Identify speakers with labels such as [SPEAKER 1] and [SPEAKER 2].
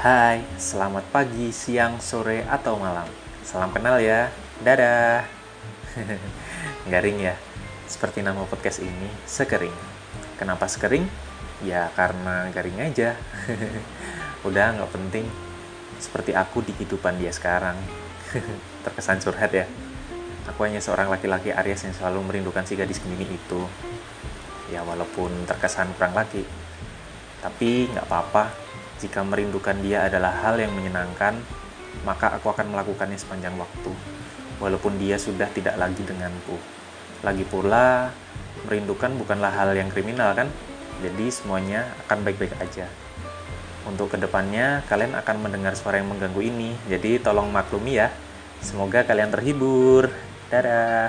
[SPEAKER 1] Hai, selamat pagi, siang, sore, atau malam. Salam kenal ya. Dadah. Garing ya. Seperti nama podcast ini, Sekering. Kenapa Sekering? Ya karena garing aja. Udah nggak penting. Seperti aku di kehidupan dia sekarang. Terkesan curhat ya. Aku hanya seorang laki-laki Aries yang selalu merindukan si gadis gemini itu. Ya walaupun terkesan kurang laki. Tapi nggak apa-apa, jika merindukan dia adalah hal yang menyenangkan, maka aku akan melakukannya sepanjang waktu, walaupun dia sudah tidak lagi denganku. Lagi pula, merindukan bukanlah hal yang kriminal kan? Jadi semuanya akan baik-baik aja. Untuk ke depannya, kalian akan mendengar suara yang mengganggu ini, jadi tolong maklumi ya. Semoga kalian terhibur. Dadah.